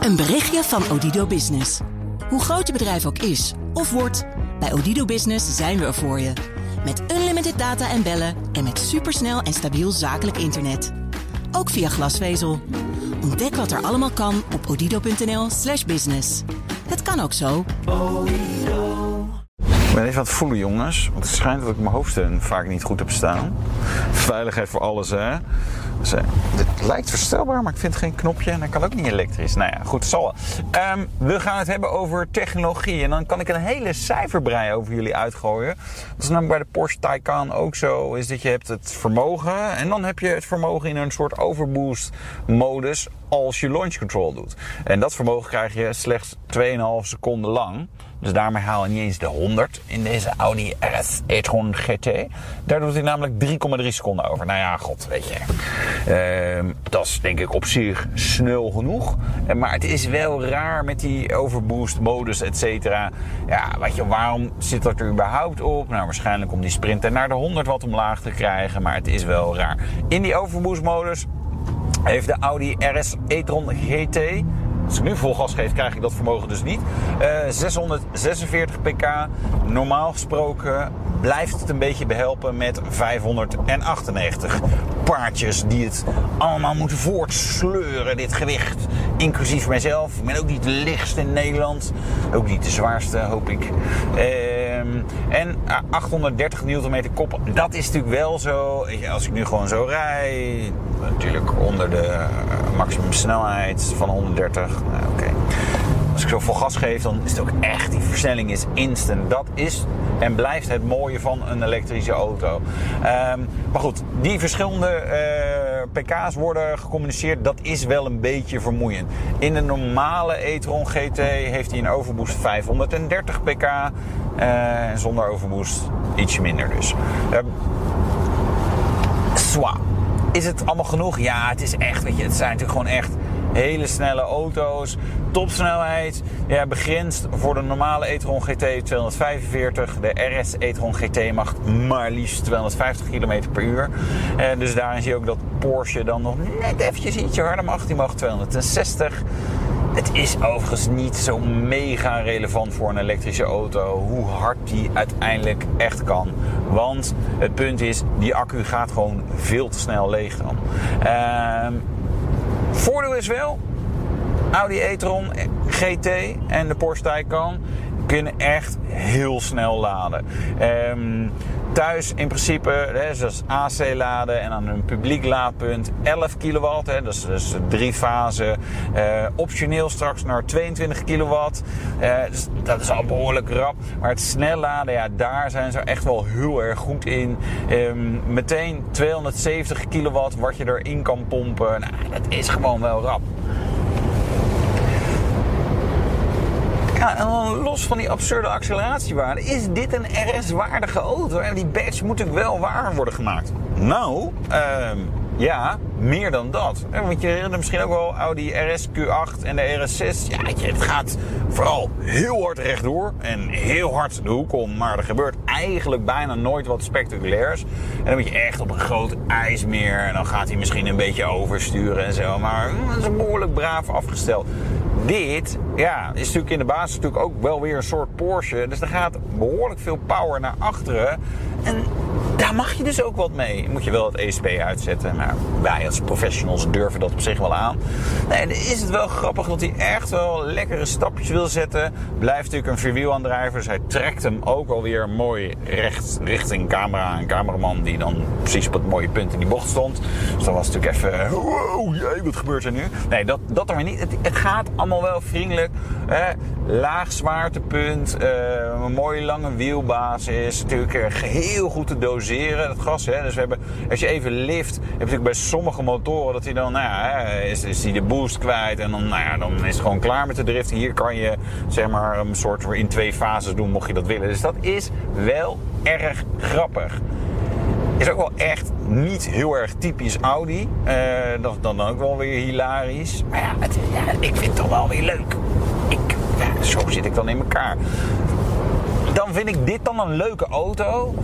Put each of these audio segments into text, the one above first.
Een berichtje van Odido Business. Hoe groot je bedrijf ook is of wordt, bij Odido Business zijn we er voor je. Met unlimited data en bellen en met supersnel en stabiel zakelijk internet. Ook via glasvezel. Ontdek wat er allemaal kan op odido.nl/slash business. Het kan ook zo. Ik ben even aan het voelen, jongens. Want het schijnt dat ik mijn hoofdsteun vaak niet goed heb staan. Veiligheid voor alles, hè. Eh, dit lijkt verstelbaar, maar ik vind geen knopje. En hij kan ook niet elektrisch. Nou ja, goed, zal. Ehm, we gaan het hebben over technologie. En dan kan ik een hele cijferbrei over jullie uitgooien. Dat is namelijk bij de Porsche Taycan ook zo. Is dat je hebt het vermogen. En dan heb je het vermogen in een soort overboost modus als je launch control doet. En dat vermogen krijg je slechts 2,5 seconden lang. Dus daarmee haal je niet eens de 100 in deze Audi RS e-tron GT. Daar doet hij namelijk 3,3 seconden over. Nou ja, god, weet je. Ehm, dat is denk ik op zich snel genoeg. Eh, Maar het is wel raar met die overboost modus, et cetera. Ja, weet je, waarom zit dat er überhaupt op? Nou, waarschijnlijk om die sprinter naar de 100 wat omlaag te krijgen. Maar het is wel raar. In die overboost modus heeft de Audi RS e-tron GT. Als ik nu vol gas geef, krijg ik dat vermogen dus niet. Eh, 646 pk. Normaal gesproken blijft het een beetje behelpen met 598 paardjes die het allemaal moeten voortsleuren, dit gewicht. Inclusief mijzelf. Ik ben ook niet de lichtste in Nederland. Ook niet de zwaarste, hoop ik. Ehm, en ah, 830 Nm kop. Dat is natuurlijk wel zo. Als ik nu gewoon zo rij. Natuurlijk onder de eh, maximum snelheid van 130. Nou, Oké. Als ik zo vol gas geef, dan is het ook echt, die versnelling is instant. Dat is en blijft het mooie van een elektrische auto. Ehm, maar goed, die verschillende eh, pk's worden gecommuniceerd. Dat is wel een beetje vermoeiend. In de normale e-tron GT heeft hij een overboost 530 pk. Eh, en zonder overboost ietsje minder dus. Ehm. Is het allemaal genoeg? Ja, het is echt, weet je, het zijn natuurlijk gewoon echt hele snelle auto's. Topsnelheid, ja, begrensd voor de normale e-tron GT 245. De RS e-tron GT mag maar liefst 250 km per uur. Eh, dus daarin zie je ook dat Porsche dan nog net eventjes ietsje harder mag. Die mag 260. Het is overigens niet zo mega relevant voor een elektrische auto hoe hard die uiteindelijk echt kan. Want het punt is, die accu gaat gewoon veel te snel leeg dan. Ehm, voordeel is wel, Audi e-tron GT en de Porsche Taycan kunnen echt heel snel laden. Ehm, thuis in principe, hè, zoals AC laden en aan een publiek laadpunt 11 kilowatt. Hè, dat is dus drie fasen. Eh, optioneel straks naar 22 kilowatt. Eh, dus dat is al behoorlijk rap. Maar het snel laden, ja, daar zijn ze echt wel heel erg goed in. Ehm, meteen 270 kilowatt wat je erin kan pompen. Nou, dat is gewoon wel rap. Ja, en dan los van die absurde acceleratiewaarde, is dit een RS-waardige auto? En die badge moet natuurlijk wel waar worden gemaakt. Nou, ehm, ja, meer dan dat. Hè, Want je herinnert misschien ook wel Audi RS Q8 en de RS6. Ja, het gaat vooral heel hard rechtdoor en heel hard de hoek om. Maar er gebeurt eigenlijk bijna nooit wat spectaculairs. En dan moet je echt op een groot ijsmeer. En dan gaat hij misschien een beetje oversturen en zo. Maar mm, dat is behoorlijk braaf afgesteld. Dit, ja, is natuurlijk in de basis natuurlijk ook wel weer een soort Porsche. Dus er gaat behoorlijk veel power naar achteren. En daar mag je dus ook wat mee. Moet je wel het ESP uitzetten. Maar wij als professionals durven dat op zich wel aan. Nee, dan is het wel grappig dat hij echt wel lekkere stapjes wil zetten. Blijft natuurlijk een vierwielaandrijver. Dus hij trekt hem ook alweer mooi recht richting camera. Een cameraman die dan precies op het mooie punt in die bocht stond. Dus dat was natuurlijk even... Wow, jee, wat gebeurt er nu? Nee, dat, dat er maar niet. Het, gaat allemaal wel vriendelijk. Laag zwaartepunt. eh, een mooie lange wielbasis. Natuurlijk eh, heel goed te doseren, dat gas. Hè? Dus we hebben, als je even lift, heb natuurlijk bij sommige motoren dat hij dan, nou ja, is, is die de boost kwijt. En dan, nou ja, dan is het gewoon klaar met de drift. Hier kan je, zeg maar, een soort in twee fases doen, mocht je dat willen. Dus dat is wel erg grappig. Is ook wel echt niet heel erg typisch Audi. Eh, dat is dan ook wel weer hilarisch. Maar ja, ik vind het toch wel weer leuk. Ik, zo zit ik dan in elkaar. Dan vind ik dit dan een leuke auto.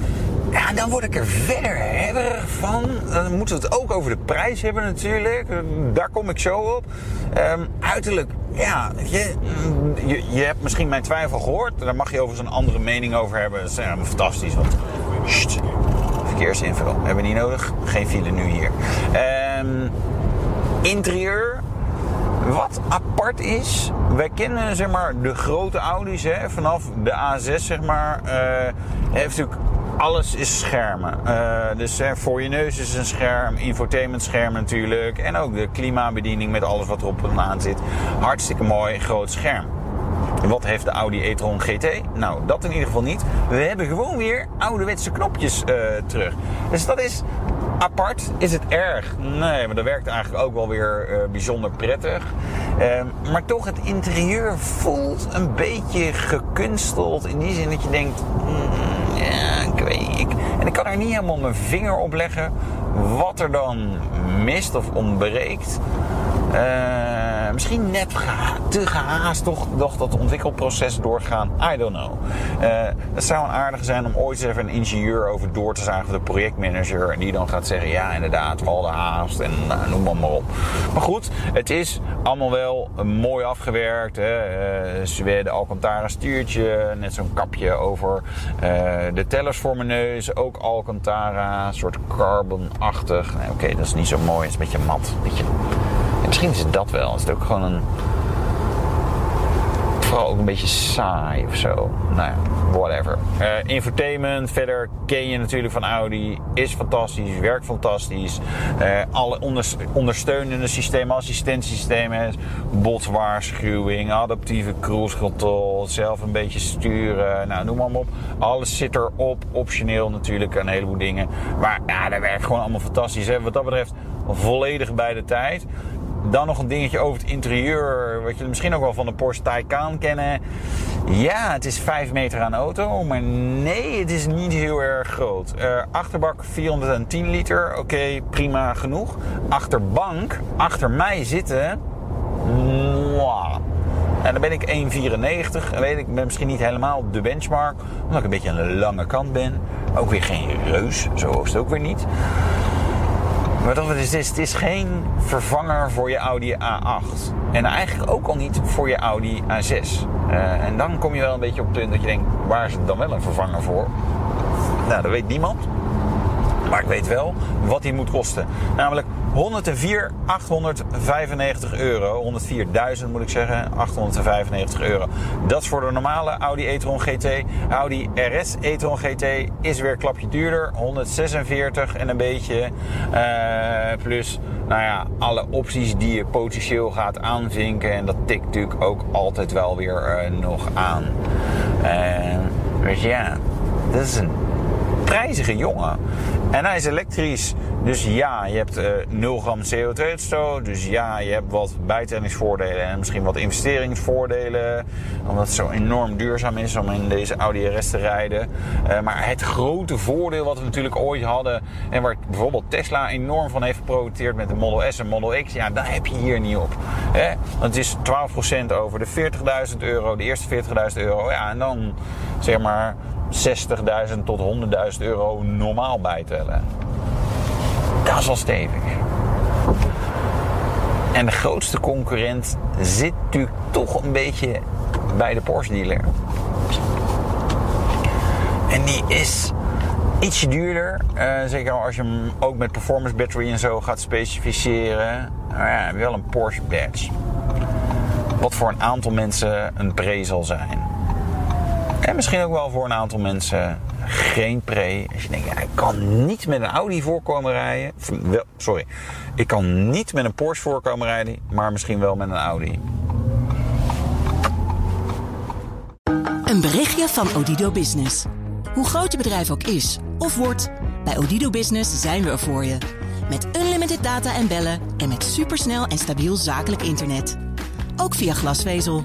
Ja, dan word ik er verder hebberig van. Dan moeten we het ook over de prijs hebben natuurlijk. Daar kom ik zo op. Ehm, uiterlijk, ja, je, je, je, hebt misschien mijn twijfel gehoord. Daar mag je overigens een andere mening over hebben. Dat is ja, fantastisch, want... Sst, verkeersinvul. Hebben we niet nodig. Geen file nu hier. Ehm, interieur. Wat apart is, wij kennen zeg maar de grote Audi's hè, vanaf de A6 zeg maar. Uh, heeft natuurlijk alles is schermen. Uh, dus hè, voor je neus is een scherm, infotainment scherm natuurlijk. En ook de klimabediening met alles wat erop en aan zit. Hartstikke mooi, groot scherm. Wat heeft de Audi e-tron GT? Nou, dat in ieder geval niet. We hebben gewoon weer ouderwetse knopjes uh, terug. Dus dat is apart. Is het erg? Nee, maar dat werkt eigenlijk ook wel weer uh, bijzonder prettig. Uh, maar toch, het interieur voelt een beetje gekunsteld. In die zin dat je denkt... Mm, ja, ik weet ik, En ik kan er niet helemaal mijn vinger op leggen wat er dan mist of ontbreekt. Uh, misschien net te gehaast toch, toch dat ontwikkelproces doorgaan. I don't know. Uh, het zou een aardige zijn om ooit eens even een ingenieur over door te zagen. De projectmanager. En die dan gaat zeggen: ja, inderdaad, we hadden haast. En nou, noem maar, maar op. Maar goed, het is allemaal wel mooi afgewerkt. Hè. Uh, Zweden Alcantara stuurtje. Net zo'n kapje over de tellers voor mijn neus. Ook Alcantara. Een soort carbon-achtig. Oké, dat is niet zo mooi. Het is een beetje mat. Een beetje misschien is het dat wel. Is het ook gewoon een. Vooral ook een beetje saai of zo. Nou ja, whatever. Uh, infotainment, verder ken je natuurlijk van Audi. Is fantastisch, werkt fantastisch. Uh, alle ondersteunende systemen, assistentiesystemen. Botswaarschuwing, adaptieve cruise control. Zelf een beetje sturen. Nou, noem maar op. Alles zit erop. Optioneel natuurlijk, een heleboel dingen. Maar ja, dat werkt gewoon allemaal fantastisch. Hè. Wat dat betreft volledig bij de tijd. Dan nog een dingetje over het interieur, wat je misschien ook wel van de Porsche Taycan kennen. Ja, het is 5 meter aan auto, maar nee, het is niet heel erg groot. Uh, achterbak 410 liter, oké, prima genoeg. Achterbank, achter mij zitten... En dan ben ik 1,94. En weet ik, ben misschien niet helemaal de benchmark. Omdat ik een beetje aan de lange kant ben. Ook weer geen reus, zo het ook weer niet. Maar dat het is, het is geen vervanger voor je Audi A8. En eigenlijk ook al niet voor je Audi A6. Uh, en dan kom je wel een beetje op het punt dat je denkt, waar is het dan wel een vervanger voor? Nou, dat weet niemand. Maar ik weet wel wat die moet kosten. Namelijk 104, 895 euro. 104.000 moet ik zeggen. 895 euro. Dat is voor de normale Audi e-tron GT. Audi RS e-tron GT is weer een klapje duurder. 146 en een beetje. Uh, plus, nou ja, alle opties die je potentieel gaat aanvinken. En dat tikt natuurlijk ook altijd wel weer uh, nog aan. Uh, dus ja, dat is een prijzige jongen. En hij is elektrisch. Dus ja, je hebt uh, eh, 0 gram CO2-uitstoot. Dus ja, je hebt wat bijtellingsvoordelen en misschien wat investeringsvoordelen. Omdat het zo enorm duurzaam is om in deze Audi RS te rijden. Uh, maar het grote voordeel wat we natuurlijk ooit hadden... en waar bijvoorbeeld Tesla enorm van heeft geprofiteerd met de Model S en Model X... ja, daar heb je hier niet op. Hè? Want het is 12% over de 40.000 euro, de eerste 40.000 euro. Ja, en dan zeg maar 60.000 tot 100.000 euro normaal Dat is wel stevig. En de grootste concurrent zit natuurlijk toch een beetje bij de Porsche dealer. En die is ietsje duurder. Uh, zeker als je hem ook met performance battery en zo gaat specificeren. Maar ja, wel een Porsche badge. Wat voor een aantal mensen een pre zal zijn. En misschien ook wel voor een aantal mensen geen pre. Als je denkt, ja, ik kan niet met een Audi voorkomen rijden. Wel, sorry, ik kan niet met een Porsche voorkomen rijden, maar misschien wel met een Audi. Een berichtje van Odido Business. Hoe groot je bedrijf ook is of wordt, bij Odido Business zijn we er voor je. Met unlimited data en bellen en met supersnel en stabiel zakelijk internet. Ook via glasvezel.